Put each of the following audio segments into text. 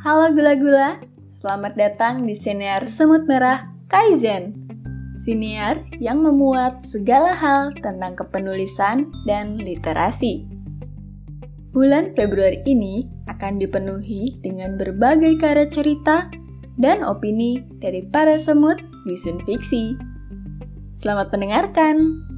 Halo gula-gula, selamat datang di Siniar Semut Merah Kaizen. Siniar yang memuat segala hal tentang kepenulisan dan literasi. Bulan Februari ini akan dipenuhi dengan berbagai karya cerita dan opini dari para semut bisun fiksi. Selamat mendengarkan!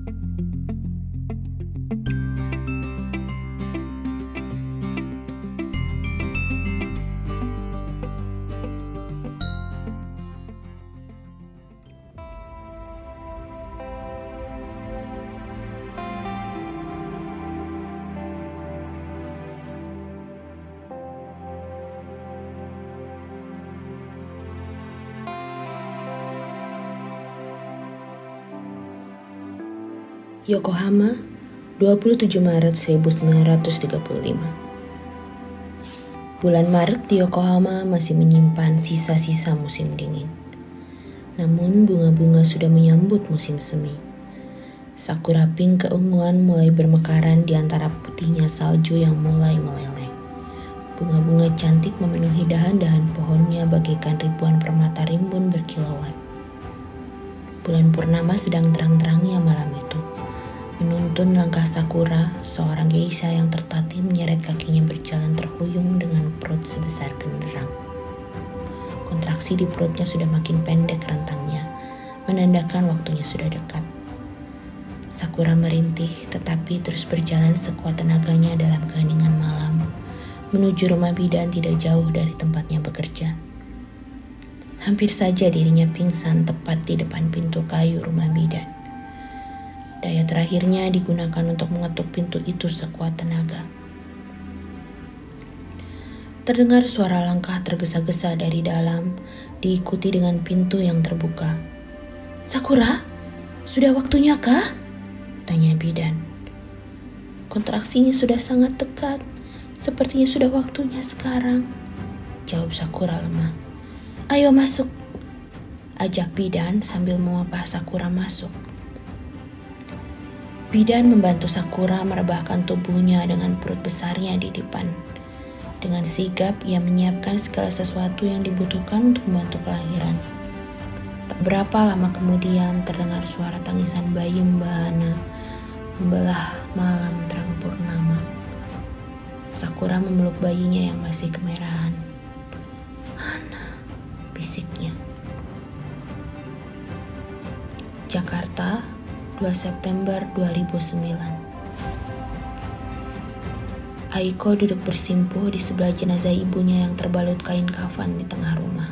Yokohama, 27 Maret 1935. Bulan Maret di Yokohama masih menyimpan sisa-sisa musim dingin. Namun bunga-bunga sudah menyambut musim semi. Sakura pink keunguan mulai bermekaran di antara putihnya salju yang mulai meleleh. Bunga-bunga cantik memenuhi dahan-dahan pohonnya bagaikan ribuan permata rimbun berkilauan. Bulan purnama sedang terang-terangnya malam menuntun langkah Sakura, seorang geisha yang tertatih menyeret kakinya berjalan terhuyung dengan perut sebesar genderang. Kontraksi di perutnya sudah makin pendek rentangnya, menandakan waktunya sudah dekat. Sakura merintih tetapi terus berjalan sekuat tenaganya dalam keheningan malam, menuju rumah bidan tidak jauh dari tempatnya bekerja. Hampir saja dirinya pingsan tepat di depan pintu kayu rumah bidan. Daya terakhirnya digunakan untuk mengetuk pintu itu sekuat tenaga. Terdengar suara langkah tergesa-gesa dari dalam, diikuti dengan pintu yang terbuka. Sakura, sudah waktunya kah? Tanya bidan. Kontraksinya sudah sangat dekat, sepertinya sudah waktunya sekarang. Jawab Sakura lemah. Ayo masuk. Ajak bidan sambil memapah Sakura masuk. Bidan membantu Sakura merebahkan tubuhnya dengan perut besarnya di depan. Dengan sigap, ia menyiapkan segala sesuatu yang dibutuhkan untuk membantu kelahiran. Tak berapa lama kemudian terdengar suara tangisan bayi Mbak membelah malam terang purnama. Sakura memeluk bayinya yang masih kemerahan. 2 September 2009 Aiko duduk bersimpuh di sebelah jenazah ibunya yang terbalut kain kafan di tengah rumah.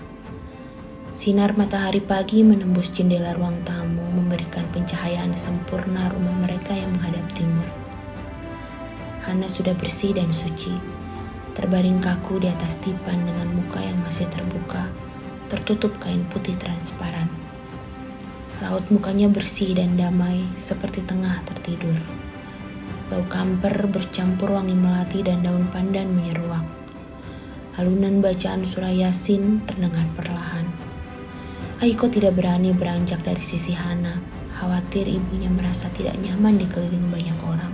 Sinar matahari pagi menembus jendela ruang tamu memberikan pencahayaan sempurna rumah mereka yang menghadap timur. Hana sudah bersih dan suci, terbaring kaku di atas dipan dengan muka yang masih terbuka, tertutup kain putih transparan. Raut mukanya bersih dan damai seperti tengah tertidur. Bau kamper bercampur wangi melati dan daun pandan menyeruak. Alunan bacaan surah Yasin terdengar perlahan. Aiko tidak berani beranjak dari sisi Hana, khawatir ibunya merasa tidak nyaman dikelilingi banyak orang.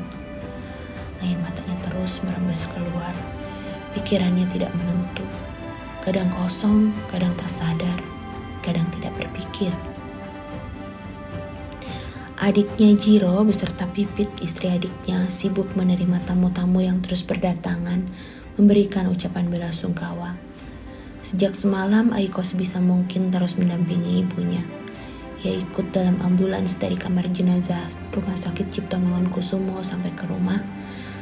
Air matanya terus merembes keluar, pikirannya tidak menentu. Kadang kosong, kadang tak sadar, kadang tidak berpikir. Adiknya Jiro beserta Pipit, istri adiknya, sibuk menerima tamu-tamu yang terus berdatangan, memberikan ucapan bela sungkawa. Sejak semalam, Aiko sebisa mungkin terus mendampingi ibunya. Ia ikut dalam ambulans dari kamar jenazah Rumah Sakit Cipto Mangunkusumo sampai ke rumah,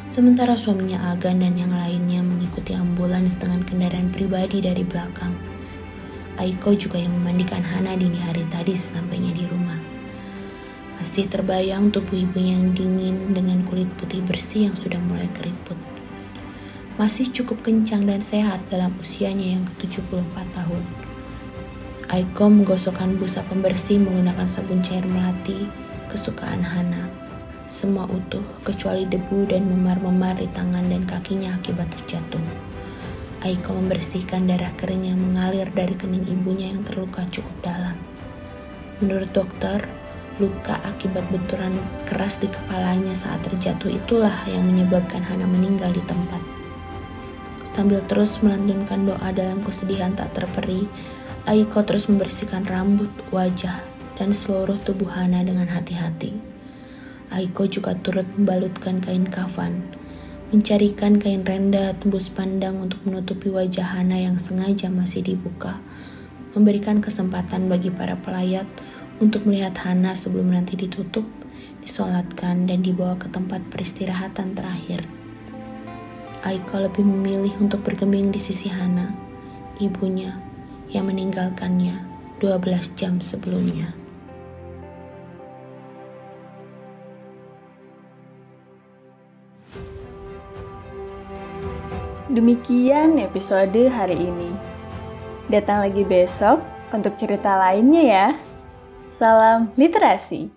sementara suaminya Agan dan yang lainnya mengikuti ambulans dengan kendaraan pribadi dari belakang. Aiko juga yang memandikan Hana dini hari tadi sesampainya di rumah. Masih terbayang tubuh ibunya yang dingin dengan kulit putih bersih yang sudah mulai keriput. Masih cukup kencang dan sehat dalam usianya yang ke-74 tahun. Aiko menggosokkan busa pembersih menggunakan sabun cair melati kesukaan Hana. Semua utuh kecuali debu dan memar-memar di tangan dan kakinya akibat terjatuh. Aiko membersihkan darah kering yang mengalir dari kening ibunya yang terluka cukup dalam. Menurut dokter, Luka akibat benturan keras di kepalanya saat terjatuh itulah yang menyebabkan Hana meninggal di tempat. Sambil terus melantunkan doa dalam kesedihan tak terperi, Aiko terus membersihkan rambut, wajah, dan seluruh tubuh Hana dengan hati-hati. Aiko juga turut membalutkan kain kafan, mencarikan kain renda tembus pandang untuk menutupi wajah Hana yang sengaja masih dibuka, memberikan kesempatan bagi para pelayat untuk melihat Hana sebelum nanti ditutup, disolatkan, dan dibawa ke tempat peristirahatan terakhir. Aiko lebih memilih untuk bergeming di sisi Hana, ibunya, yang meninggalkannya 12 jam sebelumnya. Demikian episode hari ini. Datang lagi besok untuk cerita lainnya ya. Salam literasi.